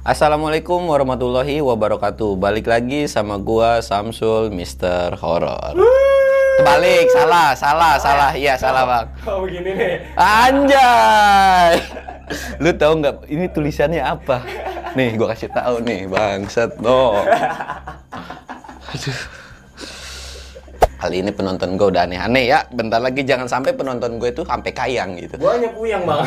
Assalamualaikum warahmatullahi wabarakatuh. Balik lagi sama gua Samsul Mister Horror. Balik, salah, salah, salah. Iya, salah, Bang. Oh begini nih. Anjay. Lu tahu nggak ini tulisannya apa? Nih, gua kasih tahu nih, bangsat. No. Aduh. Kali ini penonton gue udah aneh-aneh ya. Bentar lagi jangan sampai penonton gue itu sampai kayang gitu. Gua hanya puyang bang.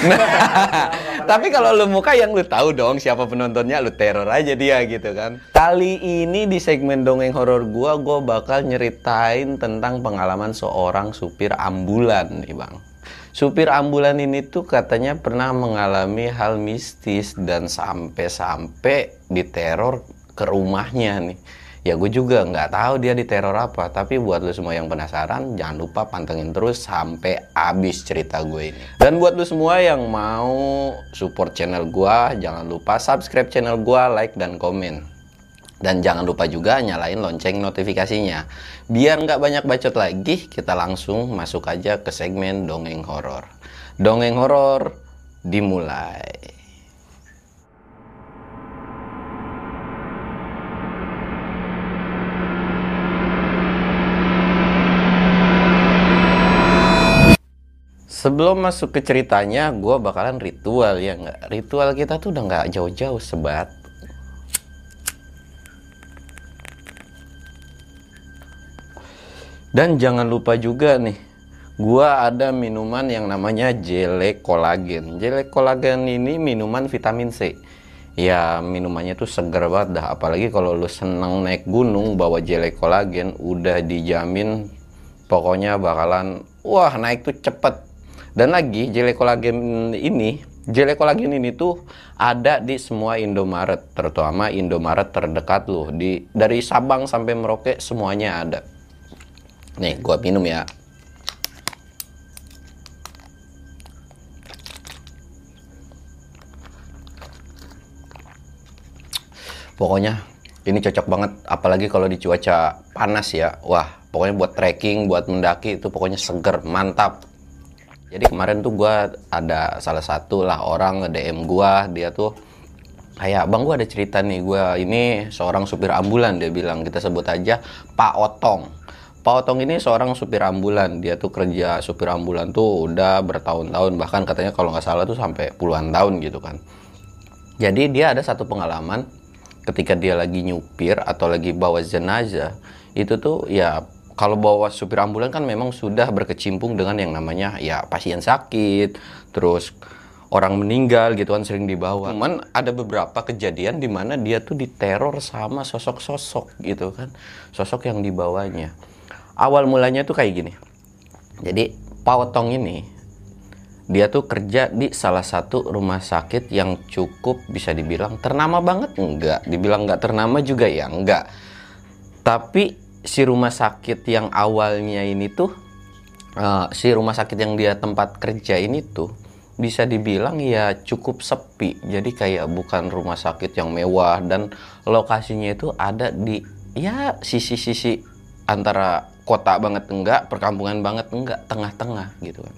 Tapi kalau lu muka yang lu tahu dong siapa penontonnya, lu teror aja dia gitu kan. Kali ini di segmen dongeng horor gua, gua bakal nyeritain tentang pengalaman seorang supir ambulan nih, Bang. Supir ambulan ini tuh katanya pernah mengalami hal mistis dan sampai-sampai diteror ke rumahnya nih. Ya gue juga nggak tahu dia diteror apa, tapi buat lu semua yang penasaran, jangan lupa pantengin terus sampai habis cerita gue ini. Dan buat lu semua yang mau support channel gue, jangan lupa subscribe channel gue, like dan komen. Dan jangan lupa juga nyalain lonceng notifikasinya. Biar nggak banyak bacot lagi, kita langsung masuk aja ke segmen dongeng horor. Dongeng horor dimulai. Sebelum masuk ke ceritanya, gue bakalan ritual ya nggak. Ritual kita tuh udah nggak jauh-jauh sebat. Dan jangan lupa juga nih, gua ada minuman yang namanya jele kolagen. Jele kolagen ini minuman vitamin C. Ya minumannya tuh seger banget dah. Apalagi kalau lu seneng naik gunung bawa jele kolagen, udah dijamin pokoknya bakalan wah naik tuh cepet. Dan lagi jele kolagen ini, jele kolagen ini tuh ada di semua Indomaret, terutama Indomaret terdekat loh. Di dari Sabang sampai Merauke semuanya ada. Nih, gua minum ya. Pokoknya ini cocok banget apalagi kalau di cuaca panas ya. Wah, pokoknya buat trekking, buat mendaki itu pokoknya seger, mantap. Jadi kemarin tuh gua ada salah satu lah orang nge-DM gua, dia tuh kayak bang gua ada cerita nih gua ini seorang supir ambulan dia bilang. Kita sebut aja Pak Otong. Pak Otong ini seorang supir ambulan. Dia tuh kerja supir ambulan tuh udah bertahun-tahun bahkan katanya kalau nggak salah tuh sampai puluhan tahun gitu kan. Jadi dia ada satu pengalaman ketika dia lagi nyupir atau lagi bawa jenazah itu tuh ya kalau bawa supir ambulan kan memang sudah berkecimpung dengan yang namanya ya pasien sakit terus orang meninggal gitu kan sering dibawa. Cuman ada beberapa kejadian di mana dia tuh diteror sama sosok-sosok gitu kan. Sosok yang dibawanya. Awal mulanya tuh kayak gini. Jadi Pak ini dia tuh kerja di salah satu rumah sakit yang cukup bisa dibilang ternama banget enggak dibilang enggak ternama juga ya enggak tapi si rumah sakit yang awalnya ini tuh uh, si rumah sakit yang dia tempat kerja ini tuh bisa dibilang ya cukup sepi. Jadi kayak bukan rumah sakit yang mewah dan lokasinya itu ada di ya sisi-sisi antara kota banget enggak, perkampungan banget enggak, tengah-tengah gitu kan.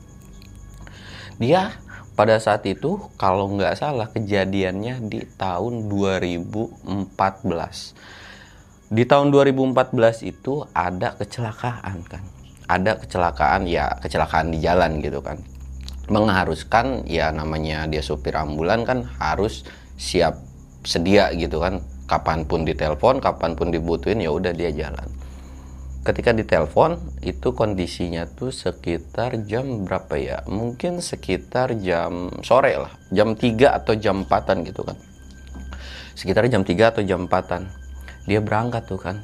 Dia pada saat itu kalau nggak salah kejadiannya di tahun 2014. Di tahun 2014 itu ada kecelakaan kan. Ada kecelakaan ya kecelakaan di jalan gitu kan? Mengharuskan ya namanya dia supir ambulan kan harus siap sedia gitu kan? Kapan pun ditelepon kapan pun dibutuhin ya udah dia jalan. Ketika ditelepon itu kondisinya tuh sekitar jam berapa ya? Mungkin sekitar jam sore lah. Jam 3 atau jam 4an gitu kan? Sekitar jam 3 atau jam 4an dia berangkat tuh kan.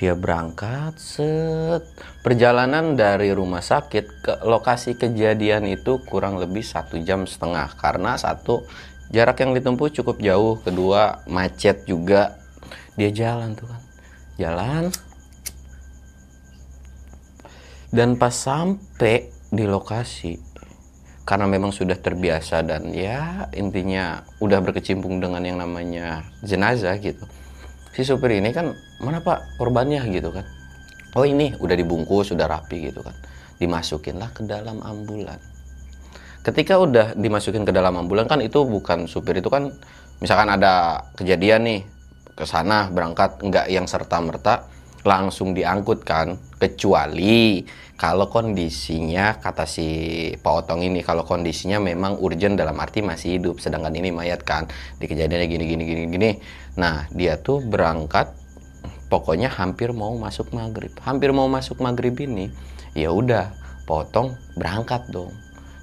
Dia berangkat set. Perjalanan dari rumah sakit ke lokasi kejadian itu kurang lebih satu jam setengah. Karena satu jarak yang ditempuh cukup jauh. Kedua macet juga. Dia jalan tuh kan. Jalan. Dan pas sampai di lokasi karena memang sudah terbiasa dan ya intinya udah berkecimpung dengan yang namanya jenazah gitu si supir ini kan mana pak? Korbannya gitu kan. Oh ini udah dibungkus sudah rapi gitu kan. Dimasukinlah ke dalam ambulan. Ketika udah dimasukin ke dalam ambulan kan itu bukan supir itu kan misalkan ada kejadian nih ke sana berangkat nggak yang serta merta langsung diangkut kan kecuali kalau kondisinya kata si Pak Otong ini kalau kondisinya memang urgent dalam arti masih hidup. Sedangkan ini mayat kan di kejadiannya gini gini gini gini. Nah dia tuh berangkat pokoknya hampir mau masuk maghrib. Hampir mau masuk maghrib ini ya udah potong berangkat dong.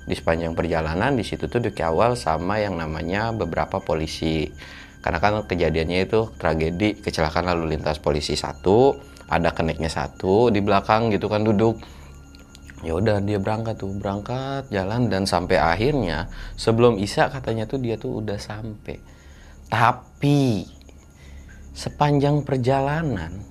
Di sepanjang perjalanan di situ tuh dikawal sama yang namanya beberapa polisi. Karena kan kejadiannya itu tragedi kecelakaan lalu lintas polisi satu ada keneknya satu di belakang gitu kan duduk. Ya udah dia berangkat tuh. Berangkat jalan dan sampai akhirnya sebelum Isa katanya tuh dia tuh udah sampai. Tapi sepanjang perjalanan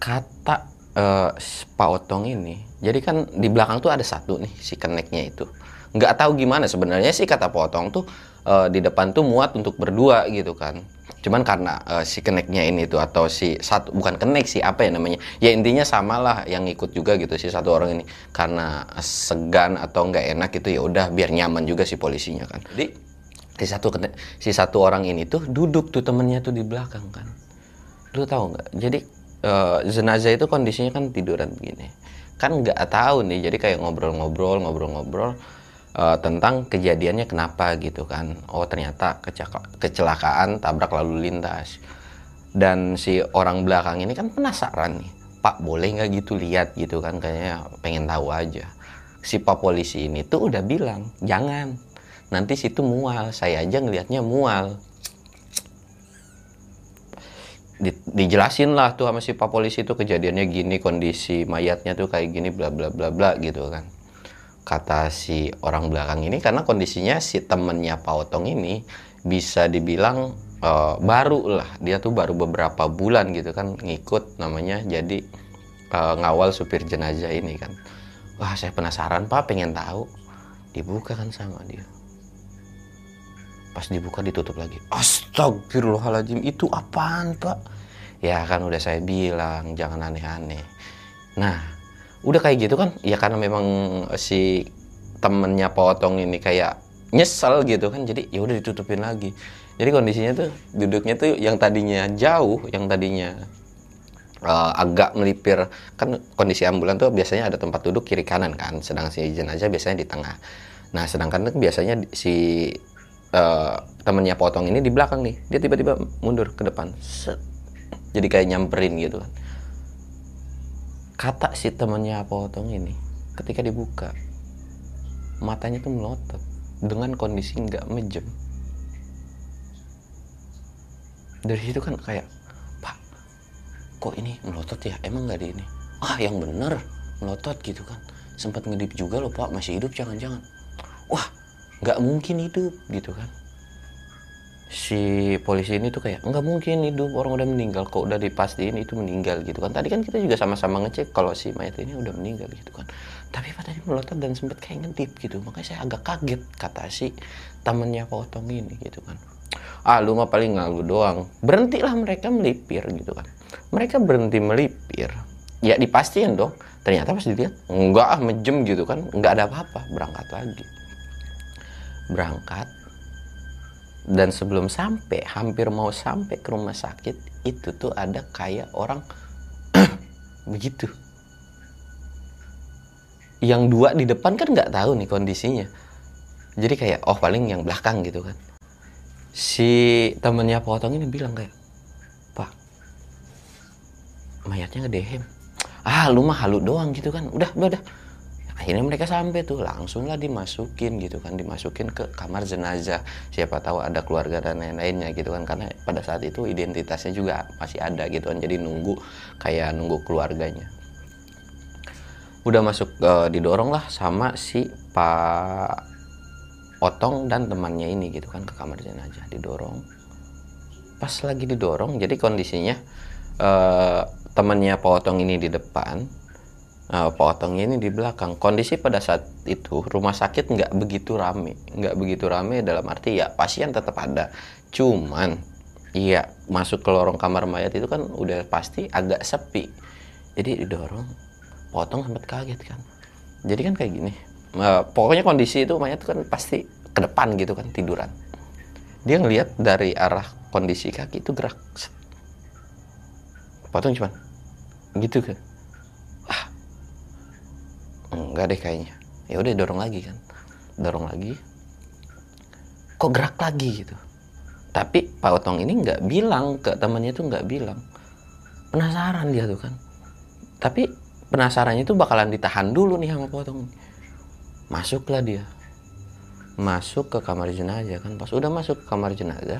kata uh, Pak Otong ini jadi kan di belakang tuh ada satu nih si keneknya itu. Nggak tahu gimana sebenarnya sih kata Pak Otong tuh uh, di depan tuh muat untuk berdua gitu kan cuman karena uh, si keneknya ini tuh atau si satu bukan kenek sih apa ya namanya? Ya intinya samalah yang ikut juga gitu si satu orang ini. Karena segan atau nggak enak gitu ya udah biar nyaman juga si polisinya kan. Jadi si satu si satu orang ini tuh duduk tuh temennya tuh di belakang kan. Lu tahu nggak? Jadi uh, jenazah itu kondisinya kan tiduran begini. Kan nggak tahu nih jadi kayak ngobrol-ngobrol ngobrol-ngobrol uh, tentang kejadiannya kenapa gitu kan. Oh ternyata kecelakaan tabrak lalu lintas. Dan si orang belakang ini kan penasaran nih pak boleh nggak gitu lihat? gitu kan kayaknya pengen tahu aja. Si pak polisi ini tuh udah bilang jangan nanti situ mual saya aja ngelihatnya mual. Di, dijelasin lah tuh sama si pak polisi itu kejadiannya gini kondisi mayatnya tuh kayak gini bla bla bla bla gitu kan kata si orang belakang ini karena kondisinya si temennya Pak Otong ini bisa dibilang uh, baru lah. Dia tuh baru beberapa bulan gitu kan ngikut namanya jadi uh, ngawal supir jenazah ini kan. Wah saya penasaran Pak. Pengen tahu. Dibuka kan sama dia. Pas dibuka ditutup lagi. Astagfirullahaladzim itu apaan Pak? Ya kan udah saya bilang jangan aneh-aneh. Nah udah kayak gitu kan? Ya karena memang si temennya potong ini kayak nyesel gitu kan jadi ya udah ditutupin lagi. Jadi kondisinya tuh duduknya tuh yang tadinya jauh yang tadinya uh, agak melipir. Kan kondisi ambulan tuh biasanya ada tempat duduk kiri kanan kan sedang si jenazah biasanya di tengah. Nah sedangkan tuh biasanya si uh, temennya potong ini di belakang nih. Dia tiba-tiba mundur ke depan. Set. jadi kayak nyamperin gitu kan kata si temannya potong ini ketika dibuka matanya tuh melotot dengan kondisi nggak mejem. Dari situ kan kayak pak kok ini melotot ya? Emang nggak di ini? Ah yang bener melotot gitu kan. Sempat ngedip juga loh pak masih hidup jangan-jangan. Wah nggak mungkin hidup gitu kan si polisi ini tuh kayak nggak mungkin hidup orang udah meninggal kok udah dipastiin itu meninggal gitu kan. Tadi kan kita juga sama-sama ngecek kalau si mayat ini udah meninggal gitu kan. Tapi tadi melotot dan sempet kayak ngedip gitu. Makanya saya agak kaget kata si temennya potong ini gitu kan. Ah lu mah paling ngalu doang. Berhentilah mereka melipir gitu kan. Mereka berhenti melipir. Ya dipastiin dong. Ternyata pas dilihat enggak ah mejem gitu kan. Enggak ada apa-apa berangkat lagi. Berangkat dan sebelum sampai hampir mau sampai ke rumah sakit itu tuh ada kayak orang begitu. Yang dua di depan kan nggak tahu nih kondisinya. Jadi kayak oh paling yang belakang gitu kan. Si temennya potong ini bilang kayak pak mayatnya ngedehem. Ah lu mah halu doang gitu kan. Udah udah, udah akhirnya mereka sampai tuh langsunglah dimasukin gitu kan dimasukin ke kamar jenazah. Siapa tahu ada keluarga dan lain-lainnya gitu kan karena pada saat itu identitasnya juga masih ada gitu kan jadi nunggu kayak nunggu keluarganya. Udah masuk uh, didorong lah sama si Pak Otong dan temannya ini gitu kan ke kamar jenazah didorong. Pas lagi didorong jadi kondisinya uh, temannya Pak Otong ini di depan uh, potongnya ini di belakang. Kondisi pada saat itu rumah sakit nggak begitu rame, nggak begitu rame dalam arti ya pasien tetap ada, cuman iya masuk ke lorong kamar mayat itu kan udah pasti agak sepi. Jadi didorong, potong sempat kaget kan. Jadi kan kayak gini, uh, pokoknya kondisi itu mayat kan pasti ke depan gitu kan tiduran. dia ngelihat dari arah kondisi kaki itu gerak potong cuman gitu kan enggak deh kayaknya. Ya udah dorong lagi kan. Dorong lagi. Kok gerak lagi gitu? Tapi Pak Otong ini nggak bilang ke temannya itu nggak bilang. Penasaran dia tuh kan. Tapi penasarannya itu bakalan ditahan dulu nih sama Pak Otong. Masuklah dia. Masuk ke kamar jenazah kan. Pas udah masuk ke kamar jenazah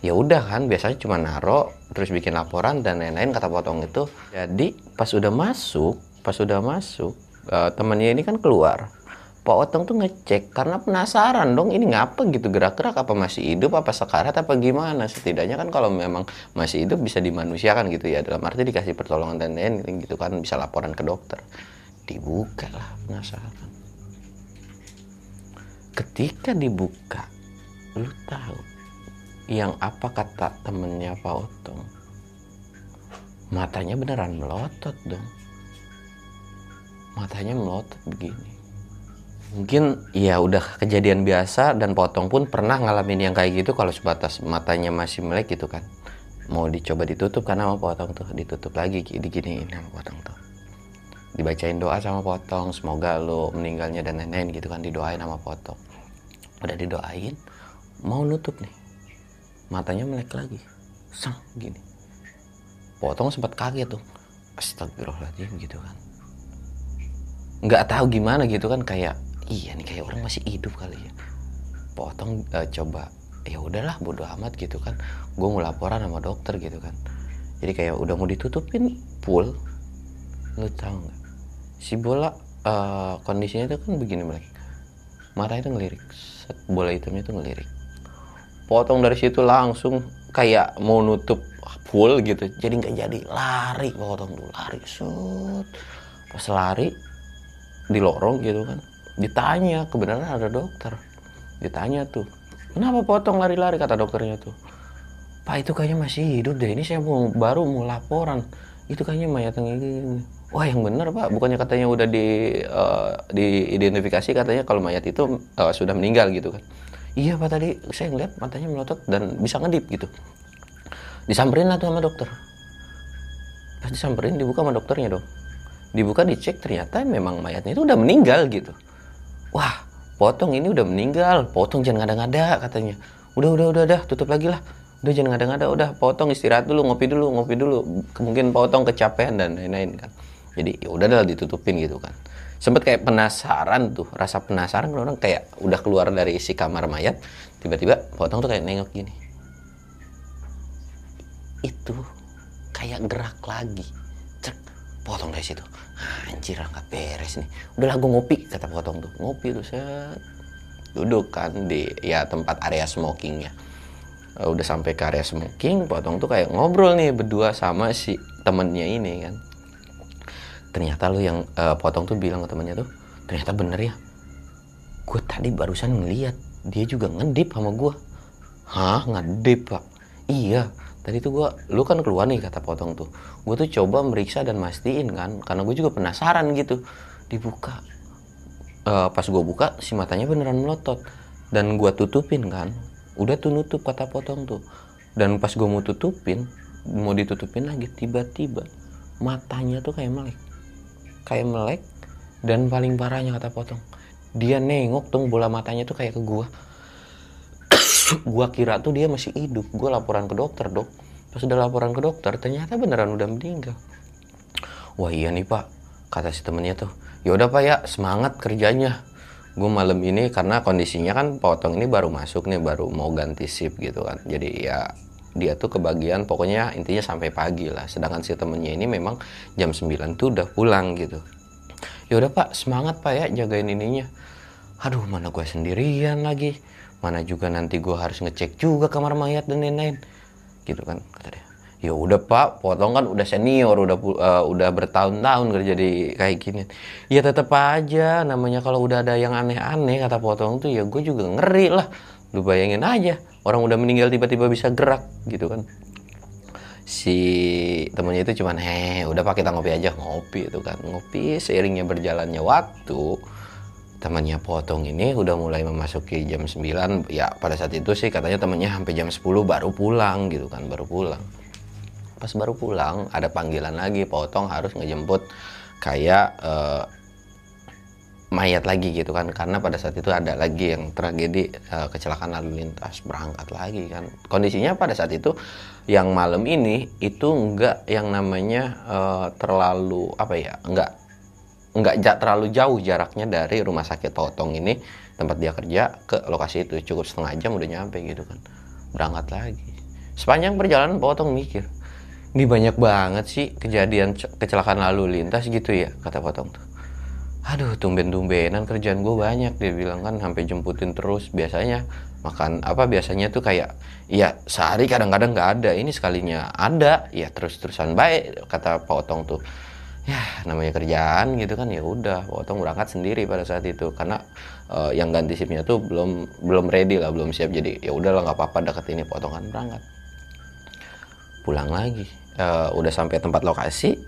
ya udah kan. Biasanya cuma naro terus bikin laporan dan lain-lain kata potong itu. Jadi pas udah masuk pas udah masuk uh, temannya ini kan keluar. Pak Otong tuh ngecek karena penasaran dong ini ngapa gitu? Gerak-gerak apa masih hidup apa sekarat apa gimana? Setidaknya kan kalau memang masih hidup bisa dimanusiakan gitu ya. Dalam arti dikasih pertolongan dan lain gitu kan bisa laporan ke dokter. Dibuka lah penasaran. Ketika dibuka lu tahu yang apa kata temennya Pak Otong? Matanya beneran melotot dong matanya melotot begini. Mungkin ya udah kejadian biasa dan potong pun pernah ngalamin yang kayak gitu kalau sebatas matanya masih melek gitu kan. Mau dicoba ditutup karena mau potong tuh ditutup lagi diginiin sama potong tuh. Dibacain doa sama potong semoga lo meninggalnya dan lain-lain gitu kan didoain sama potong. Udah didoain mau nutup nih. Matanya melek lagi. Sang gini. Potong sempat kaget tuh. Astagfirullahaladzim gitu kan nggak tahu gimana gitu kan kayak iya nih kayak orang masih hidup kali ya. Potong uh, coba ya udahlah bodo amat gitu kan. Gue mau laporan sama dokter gitu kan. Jadi kayak udah mau ditutupin full. Lu tahu nggak? Si bola uh, kondisinya itu kan begini mereka matanya itu ngelirik. Set bola hitamnya itu ngelirik. Potong dari situ langsung kayak mau nutup full gitu. Jadi nggak jadi lari potong tuh lari set. Pas lari di lorong gitu kan. Ditanya kebenaran ada dokter? Ditanya tuh kenapa potong lari-lari? kata dokternya tuh. Pak itu kayaknya masih hidup deh. Ini saya mau baru mau laporan. Itu kayaknya mayat yang ini wah yang benar pak. Bukannya katanya udah di uh, diidentifikasi katanya kalau mayat itu uh, sudah meninggal gitu kan. Iya pak tadi saya ngeliat matanya melotot dan bisa ngedip gitu. Disamperin lah tuh sama dokter. Pas disamperin dibuka sama dokternya dong dibuka dicek ternyata memang mayatnya itu udah meninggal gitu. Wah potong ini udah meninggal. Potong jangan ngada-ngada katanya. Udah udah udah dah tutup lagi lah. Udah jangan ngada-ngada udah potong istirahat dulu ngopi dulu ngopi dulu. Mungkin potong kecapean dan lain-lain kan. Jadi ya udah dah ditutupin gitu kan. Sempet kayak penasaran tuh rasa penasaran orang kayak udah keluar dari si kamar mayat tiba-tiba potong tuh kayak nengok gini. Itu kayak gerak lagi potong dari situ. Anjir nggak beres nih. Udah gue ngopi kata potong tuh. Ngopi tuh set. Duduk kan di ya tempat area smokingnya udah sampai ke area smoking potong tuh kayak ngobrol nih berdua sama si temennya ini kan. Ternyata lu yang uh, potong tuh bilang ke temannya tuh ternyata bener ya. Gue tadi barusan ngeliat dia juga ngedip sama gue hah? Ngedip pak? Iya tadi tuh gue lu kan keluar nih kata potong tuh. Gue tuh coba meriksa dan mastiin kan karena gue juga penasaran gitu. Dibuka. Uh, pas gue buka si matanya beneran melotot. Dan gue tutupin kan udah tuh nutup kata potong tuh. Dan pas gue mau tutupin mau ditutupin lagi tiba-tiba matanya tuh kayak melek. Kayak melek dan paling parahnya kata potong. Dia nengok tuh bola matanya tuh kayak ke gua gua kira tuh dia masih hidup. Gua laporan ke dokter dok. Pas udah laporan ke dokter ternyata beneran udah meninggal. Wah iya nih pak kata si temennya tuh. Ya udah pak ya semangat kerjanya. Gue malam ini karena kondisinya kan potong ini baru masuk nih baru mau ganti shift gitu kan. Jadi ya dia tuh kebagian pokoknya intinya sampai pagi lah. Sedangkan si temennya ini memang jam 9 tuh udah pulang gitu. Ya udah pak semangat pak ya jagain ininya. Aduh mana gue sendirian lagi mana juga nanti gue harus ngecek juga kamar mayat dan lain-lain. Gitu kan kata dia. Ya udah pak potong kan udah senior udah uh, udah bertahun-tahun kerja di kayak gini. Ya tetap aja namanya kalau udah ada yang aneh-aneh kata potong tuh ya gue juga ngeri lah. Lu bayangin aja orang udah meninggal tiba-tiba bisa gerak gitu kan. Si temennya itu cuman heh udah pak kita ngopi aja ngopi itu kan. Ngopi seiringnya berjalannya waktu temannya potong ini udah mulai memasuki jam 9 ya pada saat itu sih katanya temannya sampai jam 10 baru pulang gitu kan baru pulang. Pas baru pulang ada panggilan lagi potong harus ngejemput kayak uh, mayat lagi gitu kan. Karena pada saat itu ada lagi yang tragedi uh, kecelakaan lalu lintas. Berangkat lagi kan. Kondisinya pada saat itu yang malam ini itu enggak yang namanya uh, terlalu apa ya enggak nggak terlalu jauh jaraknya dari rumah sakit potong ini tempat dia kerja ke lokasi itu. Cukup setengah jam udah nyampe gitu kan. Berangkat lagi. Sepanjang perjalanan potong mikir ini banyak banget sih kejadian kecelakaan lalu lintas gitu ya kata potong tuh. Aduh tumben-tumbenan kerjaan gue banyak dia bilang kan sampai jemputin terus. Biasanya makan apa biasanya tuh kayak ya sehari kadang-kadang nggak ada. Ini sekalinya ada. Ya terus-terusan baik kata potong tuh ya namanya kerjaan gitu kan ya udah potong berangkat sendiri pada saat itu. Karena uh, yang ganti sipnya tuh belum belum ready lah belum siap. Jadi ya udahlah nggak apa-apa deket ini potongan berangkat. Pulang lagi. Uh, udah sampai tempat lokasi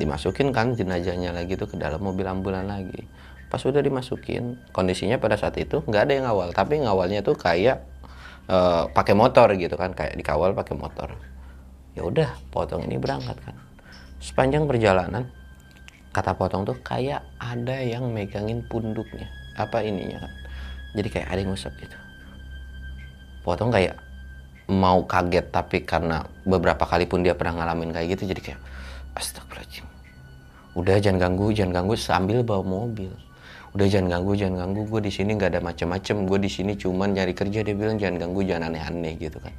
dimasukin kan jenazahnya lagi tuh ke dalam mobil ambulan lagi. Pas udah dimasukin kondisinya pada saat itu nggak ada yang ngawal. Tapi ngawalnya tuh kayak uh, pakai motor gitu kan. Kayak dikawal pakai motor. Ya udah potong ini berangkat kan sepanjang perjalanan kata potong tuh kayak ada yang megangin punduknya. Apa ininya kan jadi kayak ada yang ngusap gitu. Potong kayak mau kaget tapi karena beberapa kali pun dia pernah ngalamin kayak gitu jadi kayak astagfirullahaladzim. Udah jangan ganggu jangan ganggu. Sambil bawa mobil. Udah jangan ganggu jangan ganggu. Gue di sini nggak ada macam-macam gue di sini cuman nyari kerja. Dia bilang jangan ganggu jangan aneh-aneh gitu kan.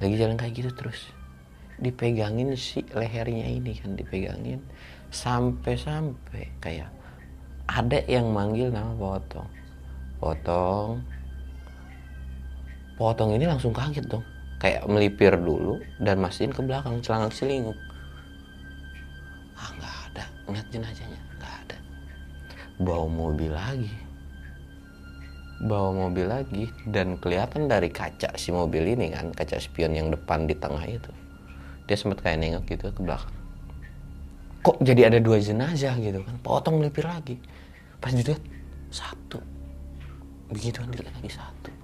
Lagi jalan kayak gitu terus dipegangin si lehernya ini kan dipegangin. Sampai-sampai kayak ada yang manggil nama potong. Potong. Potong ini langsung kaget dong. Kayak melipir dulu dan masihin ke belakang celana selingkuh. Ah nggak ada. Ngeliat jenazahnya. Nggak ada. Bawa mobil lagi. Bawa mobil lagi dan kelihatan dari kaca si mobil ini kan kaca spion yang depan di tengah itu dia sempat kayak nengok gitu ke belakang. Kok jadi ada dua jenazah gitu kan? Potong melipir lagi. Pas dilihat satu. Begitu kan dilihat lagi satu.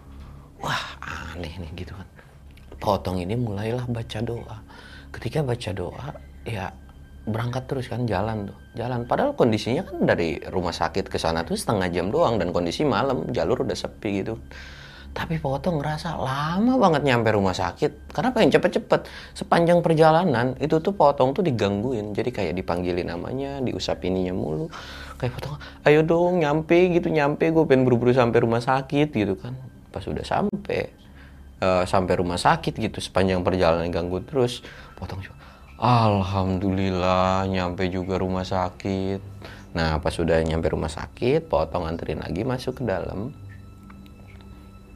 Wah aneh nih gitu kan. Potong ini mulailah baca doa. Ketika baca doa ya berangkat terus kan jalan tuh. Jalan. Padahal kondisinya kan dari rumah sakit ke sana tuh setengah jam doang. Dan kondisi malam jalur udah sepi gitu tapi potong ngerasa lama banget nyampe rumah sakit. Karena pengen cepet-cepet. Sepanjang perjalanan itu tuh potong tuh digangguin. Jadi kayak dipanggilin namanya diusap ininya mulu. Kayak potong ayo dong nyampe gitu nyampe gue pengen buru-buru sampai rumah sakit gitu kan. Pas udah sampai uh, sampai rumah sakit gitu sepanjang perjalanan ganggu terus potong juga Alhamdulillah nyampe juga rumah sakit. Nah pas udah nyampe rumah sakit potong anterin lagi masuk ke dalam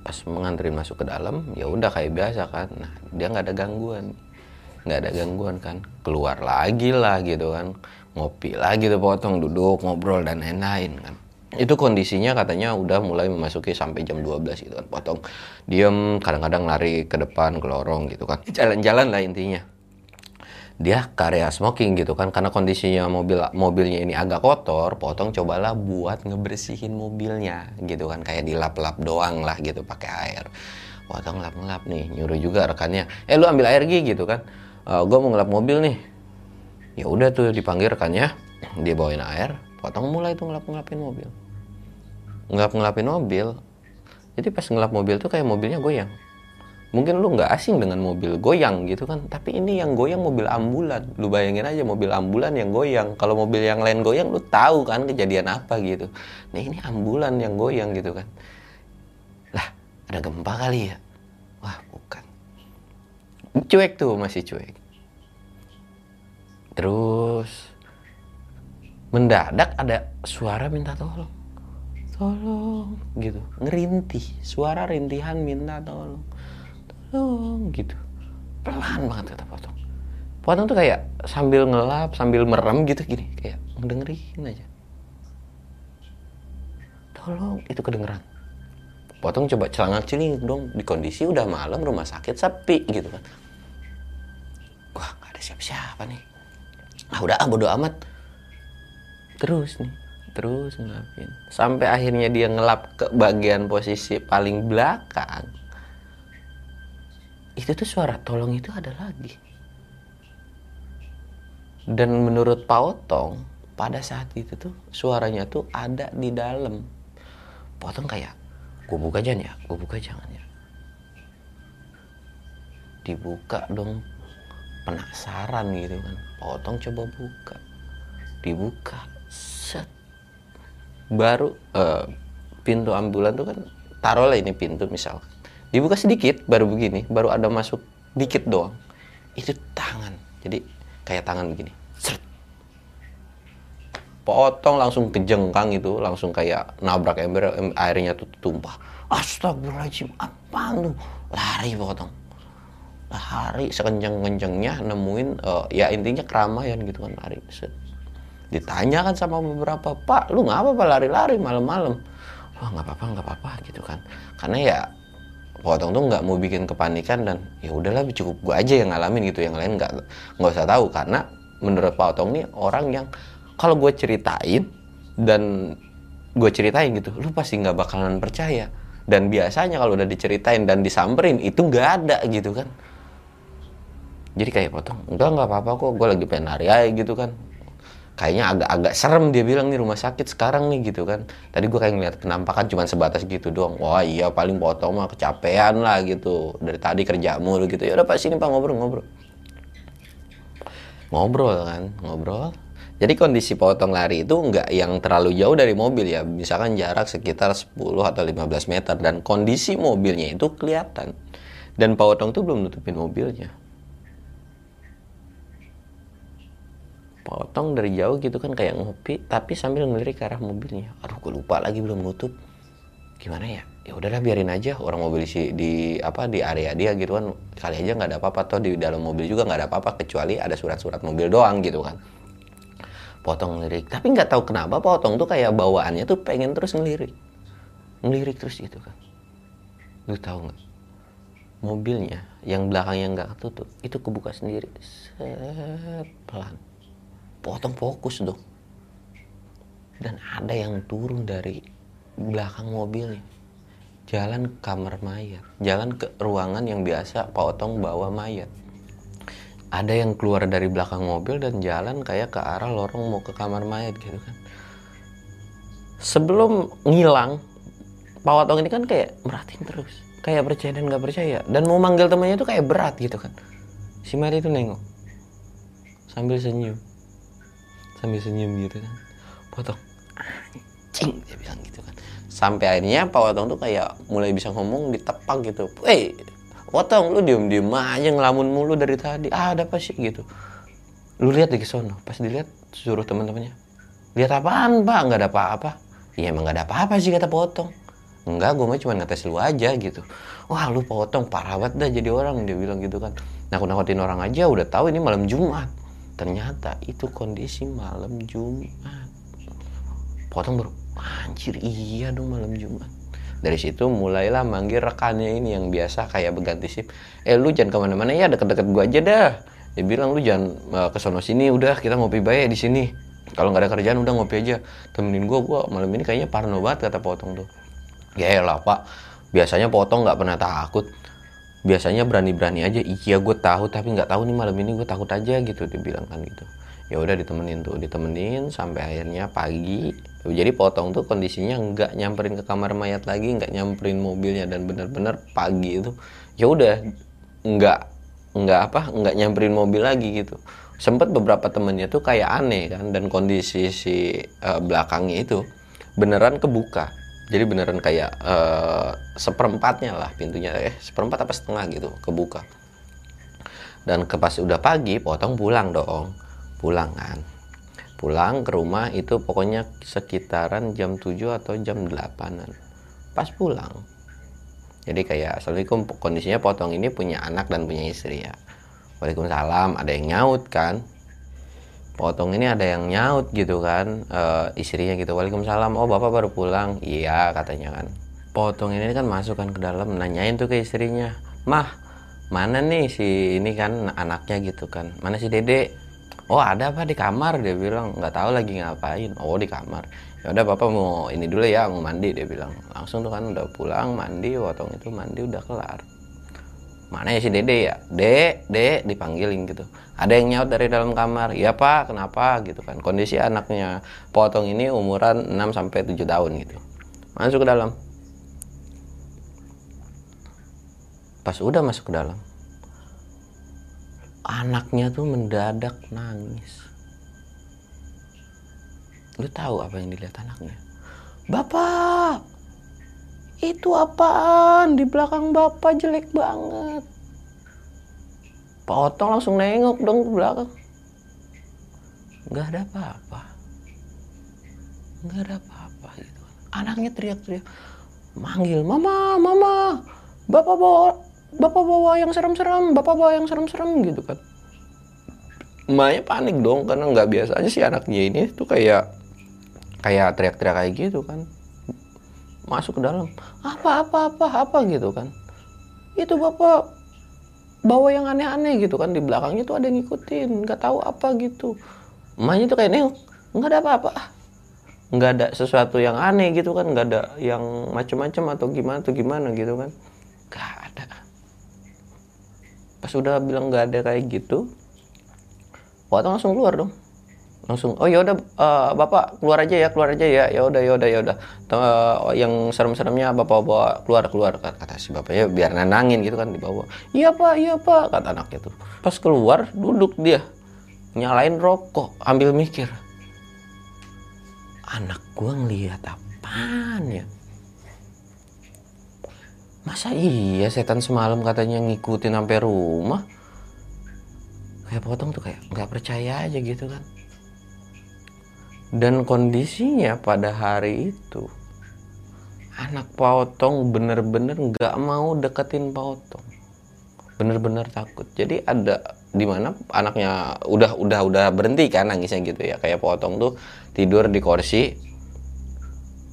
pas menganterin masuk ke dalam ya udah kayak biasa kan. Nah dia nggak ada gangguan. Nggak ada gangguan kan. Keluar lagi lah gitu kan. Ngopi lagi tuh potong duduk ngobrol dan lain-lain kan. Itu kondisinya katanya udah mulai memasuki sampai jam 12 gitu kan. Potong diem kadang-kadang lari ke depan ke lorong gitu kan. Jalan-jalan lah intinya dia karya smoking gitu kan karena kondisinya mobil mobilnya ini agak kotor potong cobalah buat ngebersihin mobilnya gitu kan kayak dilap-lap doang lah gitu pakai air. Potong lap-lap nih nyuruh juga rekannya eh lu ambil air gitu kan. E, eh, gue mau ngelap mobil nih. Ya udah tuh dipanggil rekannya dia bawain air potong mulai tuh ngelap-ngelapin mobil. Ngelap-ngelapin mobil jadi pas ngelap mobil tuh kayak mobilnya goyang mungkin lu nggak asing dengan mobil goyang gitu kan. Tapi ini yang goyang mobil ambulan. Lu bayangin aja mobil ambulan yang goyang. Kalau mobil yang lain goyang lu tahu kan kejadian apa gitu. Nah ini ambulan yang goyang gitu kan. Lah ada gempa kali ya? Wah bukan. Cuek tuh masih cuek. Terus mendadak ada suara minta tolong. Tolong gitu. Ngerintih. Suara rintihan minta tolong oh gitu. Pelan banget kata potong. Potong tuh kayak sambil ngelap sambil merem gitu gini. Kayak ngedengerin aja. Tolong itu kedengeran. Potong coba celana ciling dong. Di kondisi udah malam rumah sakit sepi gitu kan. Wah gak ada siapa-siapa nih. Ah udah ah bodo amat. Terus nih terus ngelapin. Sampai akhirnya dia ngelap ke bagian posisi paling belakang itu tuh suara tolong itu ada lagi. Dan menurut Pak Otong pada saat itu tuh suaranya tuh ada di dalam. Pak kayak gue buka jangan ya gue buka jangan ya. Dibuka dong penasaran gitu kan. Pak coba buka. Dibuka set. Baru uh, pintu ambulan tuh kan taruhlah ini pintu misal dibuka sedikit baru begini baru ada masuk dikit doang. Itu tangan. Jadi kayak tangan begini. Seret. Potong langsung kejengkang itu langsung kayak nabrak ember airnya tuh tumpah. Astagfirullahaladzim apa lu lari potong lari sekencang-kencangnya nemuin uh, ya intinya keramaian gitu kan lari set. Ditanyakan sama beberapa pak lu nggak apa-apa lari-lari malam-malam. Wah nggak apa-apa nggak apa-apa gitu kan. Karena ya potong tuh nggak mau bikin kepanikan dan ya udahlah cukup gue aja yang ngalamin gitu. Yang lain nggak nggak usah tahu. Karena menurut potong nih orang yang kalau gue ceritain dan gue ceritain gitu lu pasti nggak bakalan percaya. Dan biasanya kalau udah diceritain dan disamperin itu nggak ada gitu kan. Jadi kayak potong enggak nggak apa-apa kok. Gue lagi pengen lari aja gitu kan kayaknya agak-agak serem dia bilang nih rumah sakit sekarang nih gitu kan. Tadi gue kayak ngeliat penampakan cuma sebatas gitu doang. Wah iya paling potong mah kecapean lah gitu. Dari tadi kerja mulu gitu. Ya udah pas sini pak ngobrol ngobrol. Ngobrol kan? Ngobrol. Jadi kondisi potong lari itu nggak yang terlalu jauh dari mobil ya. Misalkan jarak sekitar 10 atau 15 meter. Dan kondisi mobilnya itu kelihatan. Dan potong tuh belum nutupin mobilnya potong dari jauh gitu kan kayak ngopi tapi sambil ngelirik ke arah mobilnya. Aduh gue lupa lagi belum nutup. Gimana ya? Ya udahlah biarin aja. Orang mobil si di apa di area dia gitu kan kali aja nggak ada apa-apa. Toh di dalam mobil juga nggak ada apa-apa kecuali ada surat-surat mobil doang gitu kan. Potong ngelirik. Tapi nggak tahu kenapa potong tuh kayak bawaannya tuh pengen terus ngelirik. Ngelirik terus gitu kan. Lu tahu nggak? Mobilnya yang belakangnya nggak ketutup itu kebuka sendiri. Set pelan potong fokus dong. Dan ada yang turun dari belakang mobilnya. Jalan ke kamar mayat. Jalan ke ruangan yang biasa Pak Otong bawa mayat. Ada yang keluar dari belakang mobil dan jalan kayak ke arah lorong mau ke kamar mayat gitu kan. Sebelum ngilang Pak Otong ini kan kayak merhatiin terus. Kayak percaya dan nggak percaya. Dan mau manggil temannya tuh kayak berat gitu kan. Si Mari itu nengok. Sambil senyum sambil senyum gitu kan. Potong. Anjing dia bilang gitu kan. Sampai akhirnya Pak Potong tuh kayak mulai bisa ngomong ditepak gitu. Eh Potong lu diem diem aja ngelamun mulu dari tadi. Ah ada apa sih? gitu. Lu lihat di sono. Pas dilihat suruh teman-temannya lihat apaan pak? Nggak ada apa-apa. Iya emang nggak ada apa-apa sih kata Potong enggak gue mah cuma ngetes lu aja gitu. Wah lu potong parah banget dah jadi orang dia bilang gitu kan. Nakut-nakutin orang aja udah tahu ini malam Jumat ternyata itu kondisi malam Jumat. Potong baru anjir iya dong malam Jumat. Dari situ mulailah manggil rekannya ini yang biasa kayak berganti sip eh lu jangan ke mana-mana ya deket-deket gua aja dah. Dia bilang lu jangan uh, ke sono sini udah kita ngopi baik di sini. Kalau nggak ada kerjaan udah ngopi aja. Temenin gua gua malam ini kayaknya parno banget kata potong tuh. Ya lah pak. Biasanya potong nggak pernah takut biasanya berani-berani aja iya gue tahu tapi nggak tahu nih malam ini gue takut aja gitu dibilang kan gitu. Ya udah ditemenin tuh ditemenin sampai akhirnya pagi. Jadi potong tuh kondisinya nggak nyamperin ke kamar mayat lagi nggak nyamperin mobilnya dan benar-benar pagi itu. Ya udah nggak nggak apa nggak nyamperin mobil lagi gitu. Sempet beberapa temennya tuh kayak aneh kan dan kondisi si uh, belakangnya itu beneran kebuka jadi beneran kayak uh, seperempatnya lah pintunya eh seperempat apa setengah gitu kebuka. Dan ke pas udah pagi potong pulang dong. Pulang kan. Pulang ke rumah itu pokoknya sekitaran jam 7 atau jam 8an pas pulang. Jadi kayak assalamualaikum kondisinya potong. Ini punya anak dan punya istri ya. Waalaikumsalam. Ada yang nyaut kan potong ini ada yang nyaut gitu kan uh, istrinya gitu waalaikumsalam oh bapak baru pulang. Iya katanya kan. Potong ini kan masuk kan ke dalam nanyain tuh ke istrinya mah mana nih si ini kan anaknya gitu kan? Mana si dede? Oh ada apa di kamar dia bilang. Nggak tahu lagi ngapain. Oh di kamar. Ya udah bapak mau ini dulu ya mau mandi dia bilang. Langsung tuh kan udah pulang mandi potong itu mandi udah kelar mana ya si dede ya? Dek dipanggilin gitu. Ada yang nyaut dari dalam kamar. Ya pak kenapa? Gitu kan. Kondisi anaknya potong ini umuran 6 sampai 7 tahun gitu. Masuk ke dalam. Pas udah masuk ke dalam anaknya tuh mendadak nangis. Lu tahu apa yang dilihat anaknya? Bapak itu apaan? Di belakang bapak jelek banget. Pak Otong langsung nengok dong ke belakang. Nggak ada apa-apa. Nggak ada apa-apa gitu. Anaknya teriak-teriak manggil mama mama. Bapak bawa bapak bawa yang serem-serem bapak bawa yang serem-serem gitu kan. Emaknya panik dong karena nggak biasa aja sih anaknya ini tuh kayak kayak teriak-teriak kayak gitu kan masuk ke dalam. Apa apa apa apa gitu kan. Itu bapak bawa yang aneh-aneh gitu kan. Di belakangnya tuh ada yang ngikutin nggak tahu apa gitu. Emaknya tuh kayak nengok nggak ada apa-apa. Nggak ada sesuatu yang aneh gitu kan. Nggak ada yang macem-macem atau gimana tuh gimana gitu kan. Nggak ada. Pas udah bilang nggak ada kayak gitu waktu langsung keluar dong langsung oh ya udah uh, bapak keluar aja ya keluar aja ya. Ya udah ya udah ya udah. Uh, yang serem-seremnya bapak bawa keluar keluar kata si bapak. Ya biar nenangin gitu kan dibawa. Iya pak iya pak kata anaknya tuh. Pas keluar duduk dia nyalain rokok ambil mikir. Anak gua ngelihat apaan ya? Masa iya setan semalam katanya ngikutin sampai rumah? Kayak potong tuh kayak nggak percaya aja gitu kan dan kondisinya pada hari itu anak potong bener-bener nggak mau deketin potong bener-bener takut. Jadi ada di mana anaknya udah udah udah berhenti kan nangisnya gitu ya. Kayak potong tuh tidur di kursi.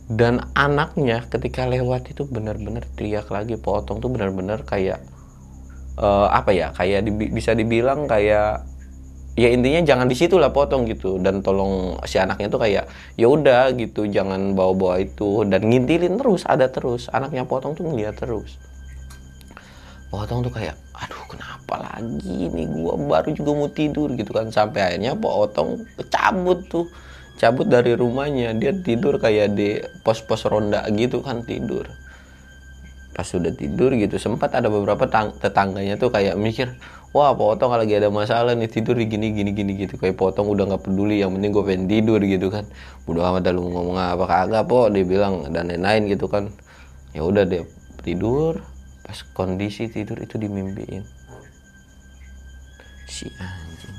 Dan anaknya ketika lewat itu bener-bener teriak lagi. Potong tuh bener-bener kayak uh, apa ya kayak di, bisa dibilang kayak ya intinya jangan di situ lah potong gitu. Dan tolong si anaknya tuh kayak ya udah gitu. Jangan bawa-bawa itu. Dan ngintilin terus ada terus. Anaknya potong tuh ngeliat terus. Potong tuh kayak aduh kenapa lagi nih gua? Baru juga mau tidur gitu kan. Sampai akhirnya potong cabut tuh. Cabut dari rumahnya. Dia tidur kayak di pos-pos ronda gitu kan tidur. Pas sudah tidur gitu sempat ada beberapa tetangganya tuh kayak mikir wah potong kalau lagi ada masalah nih tidur gini gini gini gitu. Kayak potong udah nggak peduli yang penting gue pengen tidur gitu kan. Udah amat lu ngomong apa kagak po. Dia bilang dan lain-lain gitu kan. Ya udah dia tidur pas kondisi tidur itu dimimpiin. Si anjing.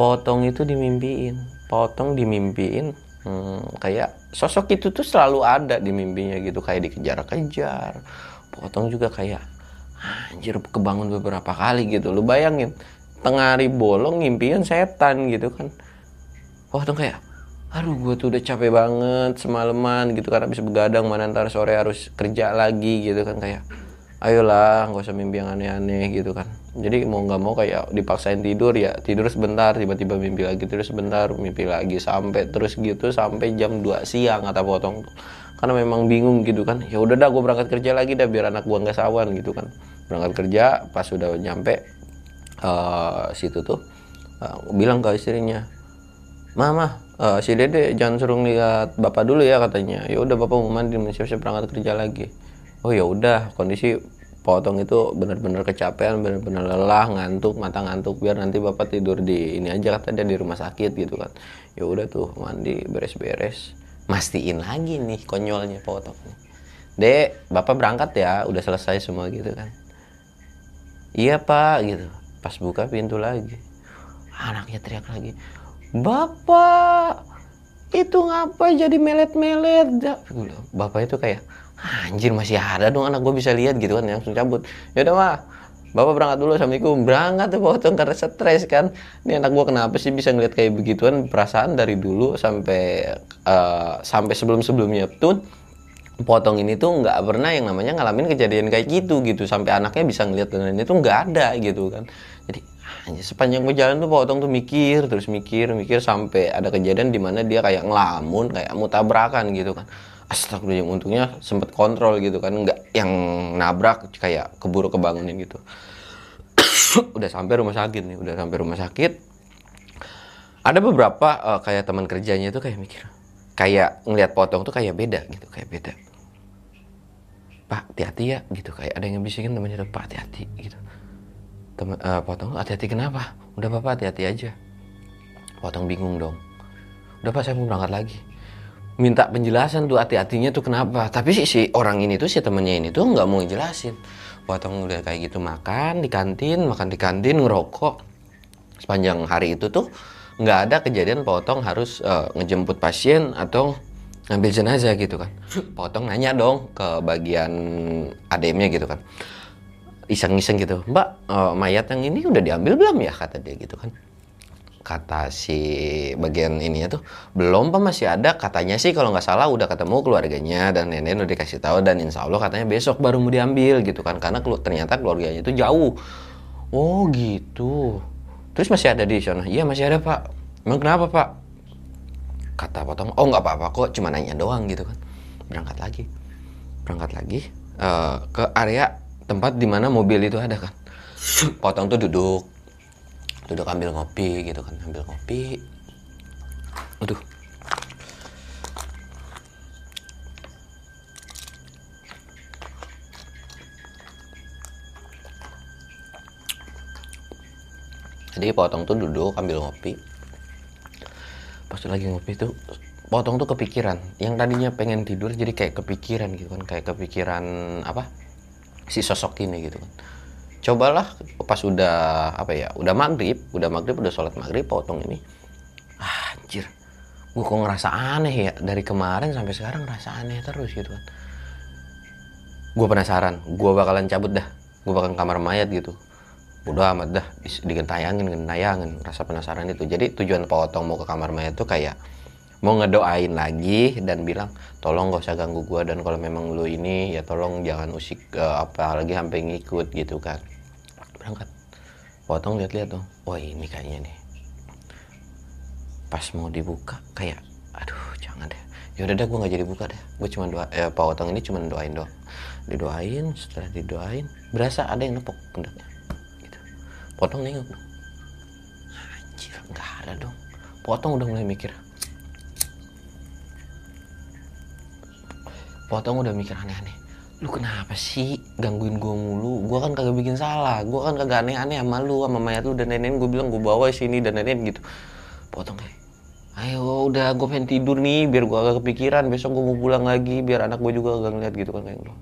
Potong itu dimimpiin. Potong dimimpiin hmm, kayak sosok itu tuh selalu ada di mimpinya gitu. Kayak dikejar-kejar. Potong juga kayak anjir kebangun beberapa kali gitu. Lu bayangin tengah hari bolong ngimpiin setan gitu kan. Wah tuh kayak aduh gue tuh udah capek banget semalaman gitu karena bisa begadang mana ntar sore harus kerja lagi gitu kan. Kayak ayolah nggak usah mimpi yang aneh-aneh gitu kan. Jadi mau nggak mau kayak dipaksain tidur ya tidur sebentar tiba-tiba mimpi lagi terus sebentar mimpi lagi sampai terus gitu sampai jam 2 siang kata potong karena memang bingung gitu kan. Ya udah dah gue berangkat kerja lagi dah biar anak gue nggak sawan gitu kan. Berangkat kerja pas sudah nyampe uh, situ tuh uh, bilang ke istrinya mama uh, si dede jangan suruh lihat bapak dulu ya katanya. Ya udah bapak mau mandi siap-siap berangkat kerja lagi. Oh ya udah kondisi potong itu benar-benar kecapean benar-benar lelah ngantuk mata ngantuk biar nanti bapak tidur di ini aja kata dia di rumah sakit gitu kan. Ya udah tuh mandi beres-beres mastiin lagi nih konyolnya potong dek bapak berangkat ya udah selesai semua gitu kan. Iya pak gitu. Pas buka pintu lagi. Anaknya teriak lagi bapak itu ngapa jadi melet-melet? Bapak itu kayak anjir masih ada dong anak gue bisa lihat gitu kan langsung cabut. Ya udah mah Bapak berangkat dulu Assalamualaikum. Berangkat tuh potong karena stres kan. Ini anak gua kenapa sih bisa ngeliat kayak begituan? Perasaan dari dulu sampai uh, sampai sebelum sebelumnya tuh potong ini tuh nggak pernah yang namanya ngalamin kejadian kayak gitu gitu. Sampai anaknya bisa ngeliat dan itu nggak ada gitu kan. Jadi Hanya sepanjang berjalan tuh Pak Otong tuh mikir terus mikir mikir sampai ada kejadian di mana dia kayak ngelamun kayak mau tabrakan gitu kan. Astagfirullah untungnya sempet kontrol gitu kan. Nggak yang nabrak kayak keburu kebangunin gitu. Udah sampai rumah sakit nih udah sampai rumah sakit. Ada beberapa uh, kayak teman kerjanya itu kayak mikir kayak ngelihat potong tuh kayak beda gitu kayak beda. Pak hati-hati ya gitu. Kayak ada yang bisikin temannya pak hati-hati gitu. Teman uh, potong hati-hati kenapa? Udah bapak hati-hati aja. Potong bingung dong. Udah pak saya mau berangkat lagi minta penjelasan tuh hati-hatinya tuh kenapa. Tapi si, si orang ini tuh si temennya ini tuh nggak mau ngejelasin. Potong udah kayak gitu makan di kantin makan di kantin ngerokok. Sepanjang hari itu tuh nggak ada kejadian potong harus uh, ngejemput pasien atau ngambil jenazah gitu kan. Potong nanya dong ke bagian ademnya gitu kan. Iseng-iseng gitu. Mbak uh, mayat yang ini udah diambil belum ya? kata dia gitu kan kata si bagian ininya tuh belum pak masih ada. Katanya sih kalau nggak salah udah ketemu keluarganya dan nenek udah dikasih tahu dan insya Allah katanya besok baru mau diambil gitu kan karena ternyata keluarganya itu jauh. Oh gitu. Terus masih ada di sana? Iya masih ada pak. Emang kenapa pak? Kata potong oh nggak apa-apa kok cuma nanya doang gitu kan. Berangkat lagi. Berangkat lagi uh, ke area tempat di mana mobil itu ada kan. Potong tuh duduk duduk ambil ngopi gitu kan ambil ngopi. Aduh. Jadi potong tuh duduk ambil ngopi. Pas lagi ngopi tuh potong tuh kepikiran. Yang tadinya pengen tidur jadi kayak kepikiran gitu kan kayak kepikiran apa si sosok ini gitu kan cobalah pas udah apa ya udah maghrib udah maghrib udah sholat maghrib potong ini. Ah, anjir. Gue kok ngerasa aneh ya dari kemarin sampai sekarang ngerasa aneh terus gitu kan. Gue penasaran gue bakalan cabut dah. Gue bakalan kamar mayat gitu. Udah amat dah digentayangin gentayangin rasa penasaran itu. Jadi tujuan potong mau ke kamar mayat tuh kayak mau ngedoain lagi dan bilang tolong gak usah ganggu gue dan kalau memang lu ini ya tolong jangan usik uh, apa lagi sampai ngikut gitu kan. Berangkat. Potong lihat-lihat dong oh ini kayaknya nih. Pas mau dibuka kayak aduh jangan deh. Ya udah deh gue nggak jadi buka deh. Gue cuma doa eh, potong ini cuma doain doang. Didoain setelah didoain berasa ada yang nepok pundaknya gitu. Potong nengok dong anjir nggak ada dong. Potong udah mulai mikir potong udah mikir aneh-aneh lu kenapa sih gangguin gue mulu? Gue kan kagak bikin salah. Gue kan kagak aneh-aneh sama lu sama mayat lu. Dan nenek gue bilang gue bawa sini dan nenek gitu. Potong kayak ayo udah gue pengen tidur nih biar gue agak kepikiran. Besok gue mau pulang lagi biar anak gue juga agak ngeliat gitu kan kayak gitu.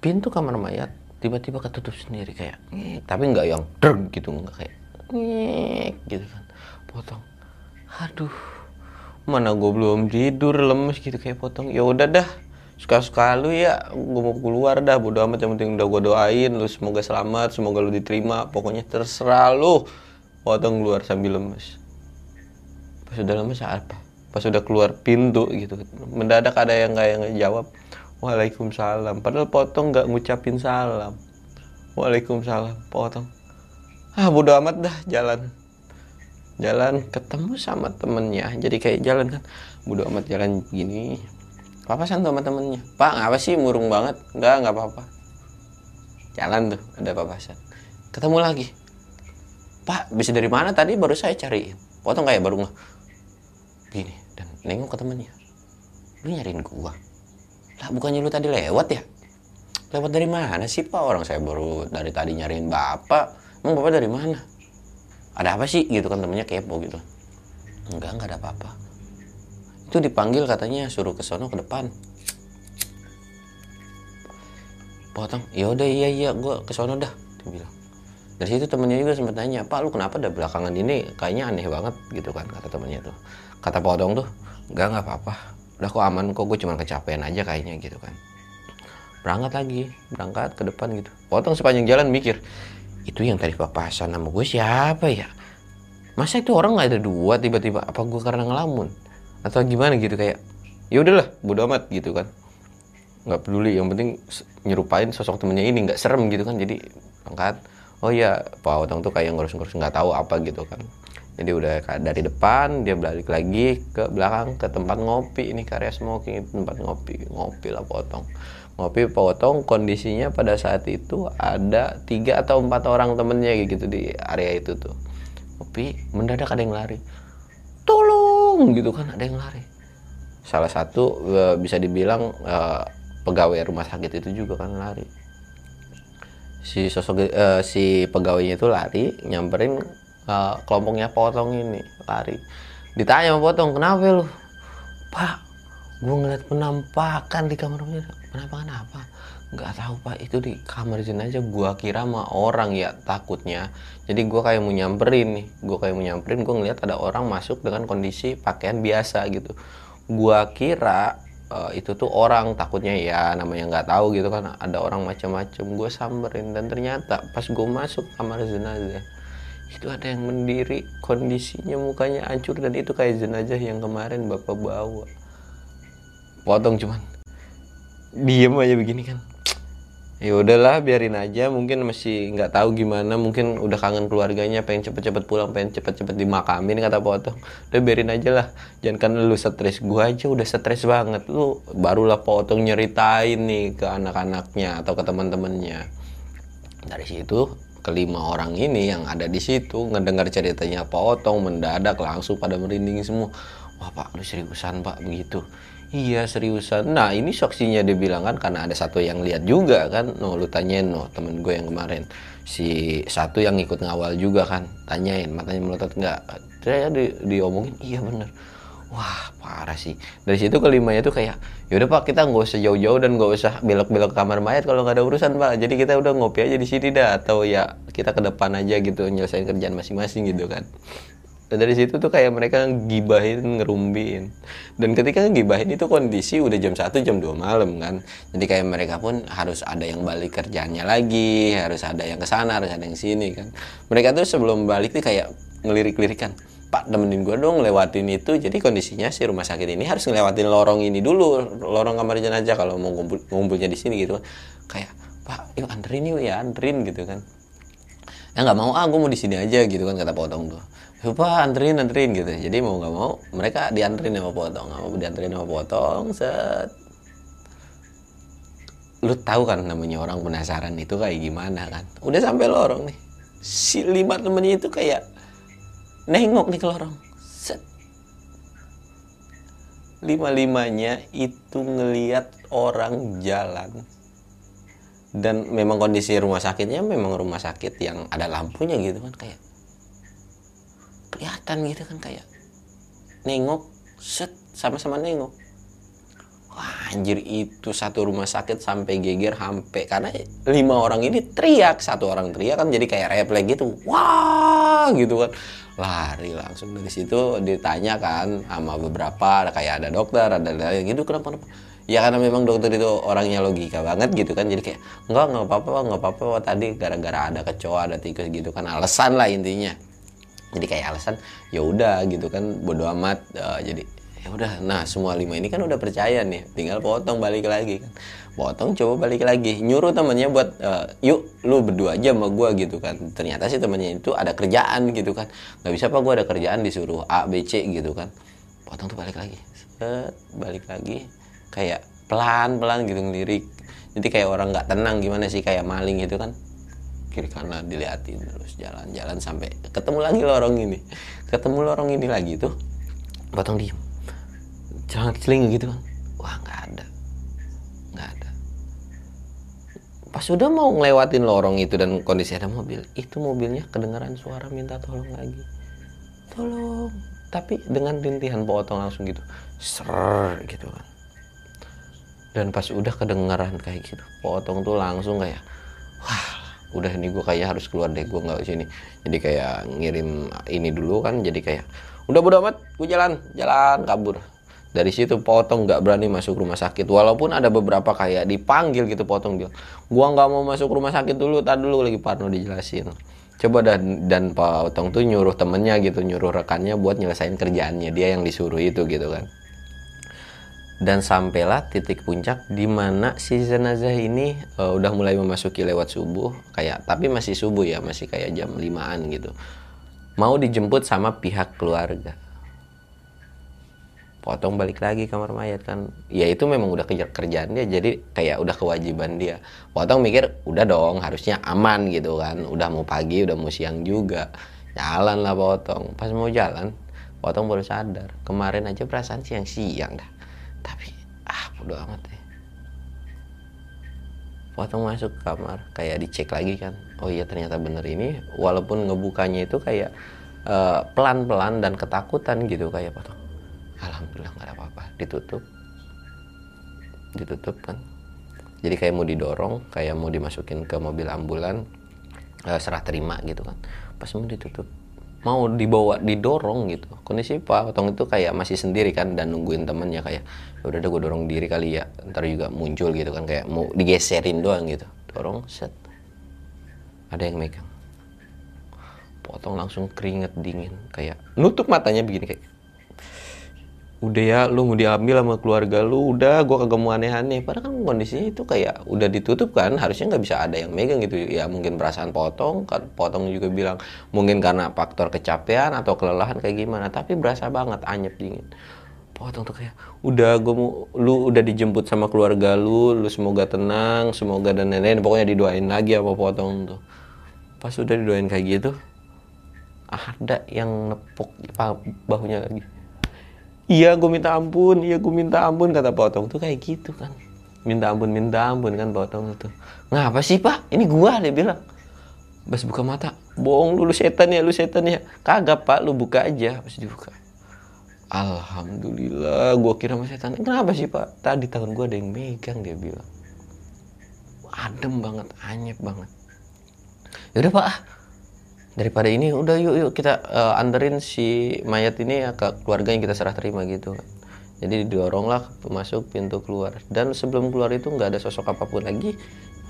Pintu kamar mayat tiba-tiba ketutup sendiri kayak tapi nggak yang dreng gitu nggak kayak gitu kan. Potong aduh mana gue belum tidur lemes gitu kayak potong. Ya udah dah suka-suka lu ya. Gue mau keluar dah bodo amat. Yang penting udah gue doain lu semoga selamat semoga lu diterima. Pokoknya terserah lu. Potong keluar sambil lemes. Pas udah lemes apa? Pas udah keluar pintu gitu. Mendadak ada yang kayak ngejawab waalaikumsalam. Padahal potong nggak ngucapin salam. Waalaikumsalam. Potong. Ah bodo amat dah jalan jalan ketemu sama temennya. Jadi kayak jalan kan bodo amat jalan gini. Papasan tuh sama temennya. Pak ngapa sih? Murung banget. Enggak nggak apa-apa. Jalan tuh ada papasan ketemu lagi. Pak bisa dari mana? Tadi baru saya cariin potong kayak baru nggak? Gini dan nengok ke temennya. Lu nyariin gua? Lah bukannya lu tadi lewat ya? Lewat dari mana sih pak? Orang saya baru dari tadi nyariin bapak. Emang bapak dari mana ada apa sih? Gitu kan temennya kepo gitu. Enggak enggak ada apa-apa. Itu dipanggil katanya suruh ke sono ke depan. Potong. Ya udah iya iya gue ke sono dah dia bilang. Dari situ temennya juga sempat tanya pak lu kenapa dah belakangan ini? Kayaknya aneh banget gitu kan kata temennya tuh. Kata potong tuh enggak nggak apa-apa. Udah kok aman kok gue cuma kecapean aja kayaknya gitu kan. Berangkat lagi berangkat ke depan gitu. Potong sepanjang jalan mikir itu yang tadi papasan sama gue siapa ya? Masa itu orang nggak ada dua tiba-tiba? Apa gue karena ngelamun? Atau gimana gitu kayak ya udahlah bodo amat gitu kan. Nggak peduli yang penting nyerupain sosok temennya ini nggak serem gitu kan. Jadi angkat. Oh iya Pak Otong tuh kayak ngurus-ngurus nggak tahu apa gitu kan. Jadi udah dari depan dia balik lagi ke belakang ke tempat ngopi. Ini karya smoking tempat ngopi ngopi lah potong ngopi potong kondisinya pada saat itu ada tiga atau empat orang temennya gitu di area itu tuh. Ngopi mendadak ada yang lari. Tolong! Gitu kan ada yang lari. Salah satu eh, bisa dibilang uh, pegawai rumah sakit itu juga kan lari. Si sosok uh, si pegawainya itu lari nyamperin uh, kelompoknya potong ini lari. Ditanya sama potong kenapa lu? Pak gue ngeliat penampakan di kamar jenazah penampakan apa? Nggak tahu pak. Itu di kamar jenazah gue kira sama orang ya takutnya. Jadi gue kayak mau nyamperin nih. Gue kayak mau nyamperin gue ngeliat ada orang masuk dengan kondisi pakaian biasa gitu. Gue kira uh, itu tuh orang. Takutnya ya namanya nggak tahu gitu kan. Ada orang macam-macam. Gue samberin dan ternyata pas gue masuk kamar jenazah itu ada yang mendiri. Kondisinya mukanya hancur. Dan itu kayak jenazah yang kemarin bapak bawa potong cuman. Diem aja begini kan. Ya udahlah biarin aja. Mungkin masih nggak tahu gimana. Mungkin udah kangen keluarganya pengen cepet-cepet pulang pengen cepet-cepet dimakamin kata potong. Udah biarin aja lah. Jangan kan lu stres gua aja udah stres banget. Lu barulah potong nyeritain nih ke anak-anaknya atau ke teman-temannya. Dari situ kelima orang ini yang ada di situ ngedengar ceritanya potong mendadak langsung pada merinding semua. Wah pak lu seriusan pak? Begitu Iya seriusan. Nah ini saksinya dia bilang kan karena ada satu yang lihat juga kan. No lu tanyain no temen gue yang kemarin. Si satu yang ikut ngawal juga kan. Tanyain matanya melotot nggak. Saya di, diomongin iya bener. Wah parah sih. Dari situ kelimanya tuh kayak yaudah pak kita nggak usah jauh-jauh dan nggak usah belok-belok kamar mayat kalau nggak ada urusan pak. Jadi kita udah ngopi aja di sini dah atau ya kita ke depan aja gitu nyelesain kerjaan masing-masing gitu kan dan dari situ tuh kayak mereka gibahin ngerumbiin. Dan ketika ngibahin itu kondisi udah jam 1 jam 2 malam kan. Jadi kayak mereka pun harus ada yang balik kerjanya lagi harus ada yang ke sana harus ada yang sini kan. Mereka tuh sebelum balik tuh kayak ngelirik-lirikan Pak temenin gue dong lewatin itu. Jadi kondisinya si rumah sakit ini harus ngelewatin lorong ini dulu lorong kamar jenazah kalau mau ngumpul ngumpulnya di sini gitu kan. Kayak Pak yuk anterin yuk ya anterin gitu kan. Ya nggak mau ah gue mau di sini aja gitu kan kata potong tuh lupa anterin anterin gitu. Jadi mau nggak mau mereka dianterin sama potong. Nggak mau dianterin sama potong set. Lu tahu kan namanya orang penasaran itu kayak gimana kan? Udah sampai lorong nih. Si lima temennya itu kayak nengok nih ke lorong. Set. Lima limanya itu ngeliat orang jalan. Dan memang kondisi rumah sakitnya memang rumah sakit yang ada lampunya gitu kan kayak kelihatan gitu kan kayak nengok set sama-sama nengok. Wah, anjir itu satu rumah sakit sampai geger sampai karena lima orang ini teriak satu orang teriak kan jadi kayak refleks gitu. Wah gitu kan. Lari langsung dari situ ditanya kan sama beberapa kayak ada dokter ada lain gitu kenapa, kenapa? Ya karena memang dokter itu orangnya logika banget gitu kan jadi kayak enggak nggak apa-apa nggak apa-apa tadi gara-gara ada kecoa ada tikus gitu kan alasan lah intinya jadi kayak alasan ya udah gitu kan bodo amat. Uh, jadi ya udah nah semua lima ini kan udah percaya nih tinggal potong balik lagi kan. Potong coba balik lagi. Nyuruh temennya buat uh, yuk lu berdua aja sama gue gitu kan. Ternyata sih temennya itu ada kerjaan gitu kan. Nggak bisa apa gue ada kerjaan disuruh A B C gitu kan. Potong tuh balik lagi. Set balik lagi. Kayak pelan pelan gitu ngelirik. Jadi kayak orang nggak tenang gimana sih kayak maling gitu kan kiri kanan diliatin terus jalan-jalan sampai ketemu lagi lorong ini. Ketemu lorong ini lagi tuh potong diem. Jangan celing gitu kan. Wah nggak ada. Nggak ada. Pas sudah mau ngelewatin lorong itu dan kondisi ada mobil itu mobilnya kedengaran suara minta tolong lagi. Tolong. Tapi dengan rintihan potong langsung gitu. Ser gitu kan. Dan pas udah kedengaran kayak gitu potong tuh langsung kayak wah udah ini gue kayak harus keluar deh gue nggak sini. Jadi kayak ngirim ini dulu kan jadi kayak udah bodo amat gue jalan jalan kabur. Dari situ potong nggak berani masuk rumah sakit. Walaupun ada beberapa kayak dipanggil gitu potong dia gua nggak mau masuk rumah sakit dulu tadi dulu lagi Parno dijelasin. Coba dan dan potong tuh nyuruh temennya gitu nyuruh rekannya buat nyelesain kerjaannya dia yang disuruh itu gitu kan dan sampailah titik puncak di mana si jenazah ini uh, udah mulai memasuki lewat subuh kayak tapi masih subuh ya masih kayak jam 5an gitu. Mau dijemput sama pihak keluarga. Potong balik lagi kamar mayat kan. Ya itu memang udah kerja kerjaan dia jadi kayak udah kewajiban dia. Potong mikir udah dong harusnya aman gitu kan. Udah mau pagi udah mau siang juga. Jalan lah potong. Pas mau jalan potong baru sadar kemarin aja perasaan siang siang dah tapi ah bodo amat deh potong masuk kamar kayak dicek lagi kan. Oh iya ternyata bener ini. Walaupun ngebukanya itu kayak eh, pelan-pelan dan ketakutan gitu kayak potong. Alhamdulillah nggak ada apa-apa. Ditutup. Ditutup kan. Jadi kayak mau didorong kayak mau dimasukin ke mobil ambulan uh, serah terima gitu kan. Pas mau ditutup mau dibawa didorong gitu. Kondisi Pak Otong itu kayak masih sendiri kan dan nungguin temennya kayak ya udah deh gue dorong diri kali ya. Ntar juga muncul gitu kan kayak mau digeserin doang gitu. Dorong set. Ada yang megang. Potong langsung keringet dingin kayak nutup matanya begini kayak udah ya lu mau diambil sama keluarga lu udah gua kagak mau aneh-aneh. Padahal kan kondisinya itu kayak udah ditutup kan harusnya nggak bisa ada yang megang gitu. Ya mungkin perasaan potong kan potong juga bilang mungkin karena faktor kecapean atau kelelahan kayak gimana. Tapi berasa banget anyep dingin potong tuh kayak udah gua mau lu udah dijemput sama keluarga lu lu semoga tenang semoga dan lain-lain. Pokoknya didoain lagi apa potong tuh. Pas udah didoain kayak gitu ada yang nepuk bahunya lagi. Iya gue minta ampun iya gue minta ampun kata potong. Tuh kayak gitu kan. Minta ampun minta ampun kan potong itu ngapa sih pak? Ini gua dia bilang. Pas buka mata bohong lu, lu setan ya lu setan ya. Kagak pak lu buka aja. Pas dibuka Alhamdulillah gua kira sama setan kenapa sih pak? Tadi tahun gua ada yang megang dia bilang. Adem banget anyep banget. Yaudah pak. Daripada ini udah yuk yuk kita uh, anterin si mayat ini ya ke keluarga yang kita serah terima gitu kan. Jadi didoronglah masuk pintu keluar. Dan sebelum keluar itu nggak ada sosok apa pun lagi.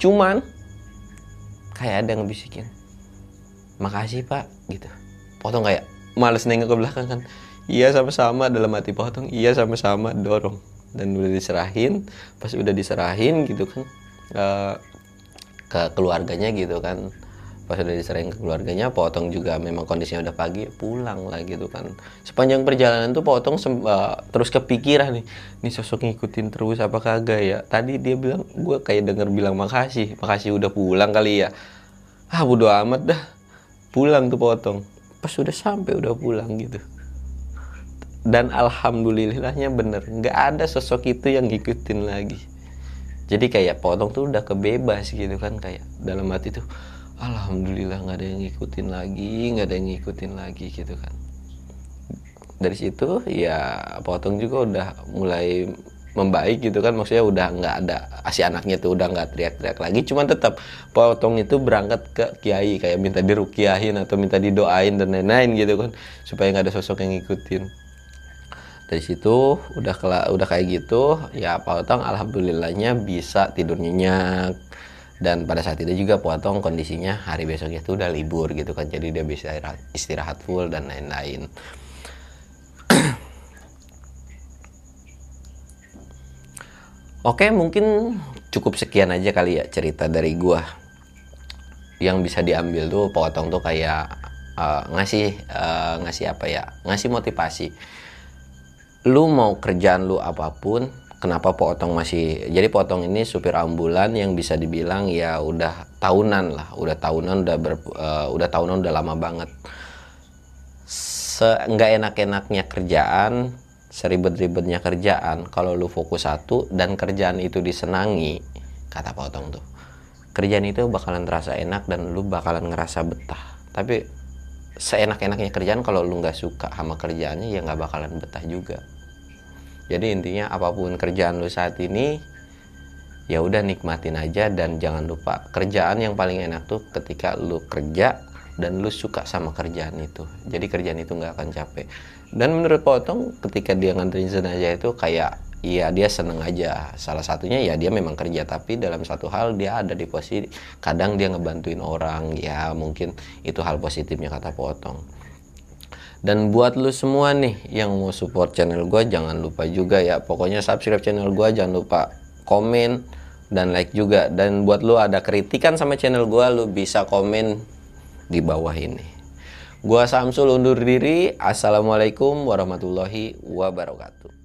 Cuman kayak ada yang bisikin makasih pak gitu. Potong kayak males nengok ke belakang kan iya sama-sama. Dalam hati potong iya sama-sama. Dorong. Dan udah diserahin. Pas udah diserahin gitu kan uh, ke keluarganya gitu kan. Pas udah diserahin ke keluarganya potong juga memang kondisinya udah pagi pulang lah gitu kan. Sepanjang perjalanan tuh potong uh, terus kepikiran nih nih sosok ngikutin terus apa kagak ya? Tadi dia bilang gue kayak denger bilang makasih makasih udah pulang kali ya. Ah bodo amat dah. Pulang tuh potong. Pas udah sampai udah pulang gitu dan alhamdulillahnya bener nggak ada sosok itu yang ngikutin lagi. Jadi kayak potong tuh udah kebebas gitu kan kayak dalam hati tuh alhamdulillah nggak ada yang ngikutin lagi nggak ada yang ngikutin lagi gitu kan. Dari situ ya potong juga udah mulai membaik gitu kan maksudnya udah nggak ada si anaknya tuh udah nggak teriak-teriak lagi cuman tetap potong itu berangkat ke kiai kayak minta dirukiahin atau minta didoain dan lain-lain gitu kan supaya nggak ada sosok yang ngikutin dari situ udah kela udah kayak gitu ya potong alhamdulillahnya bisa tidur nyenyak. Dan pada saat itu juga potong kondisinya hari besoknya itu udah libur gitu kan jadi dia bisa istirahat, full dan lain-lain. Oke mungkin cukup sekian aja kali ya cerita dari gua. Yang bisa diambil tuh potong tuh kayak uh, ngasih uh, ngasih apa ya ngasih motivasi lu mau kerjaan lu apa pun kenapa potong masih jadi potong ini supir ambulan yang bisa dibilang ya udah tahunan lah udah tahunan udah ber, uh, udah tahunan udah lama banget. Seenggak enak-enaknya kerjaan seribet-ribetnya kerjaan kalau lu fokus satu dan kerjaan itu disenangi kata potong tuh kerjaan itu bakalan terasa enak dan lu bakalan ngerasa betah. Tapi seenak-enaknya kerjaan kalau lu nggak suka sama kerjaannya ya nggak bakalan betah juga. Jadi intinya apa pun kerjaan lu saat ini ya udah nikmatin aja dan jangan lupa kerjaan yang paling enak tuh ketika lu kerja dan lu suka sama kerjaan itu. Jadi kerjaan itu nggak akan capek. Dan menurut potong ketika dia nganterin jenazah itu kayak Iya dia seneng aja salah satunya ya dia memang kerja tapi dalam satu hal dia ada di posisi kadang dia ngebantuin orang ya mungkin itu hal positifnya kata potong Dan buat lu semua nih yang mau support channel gue jangan lupa juga ya pokoknya subscribe channel gue jangan lupa komen dan like juga dan buat lu ada kritikan sama channel gue lu bisa komen di bawah ini. Gua Samsul undur diri. Assalamualaikum warahmatullahi wabarakatuh.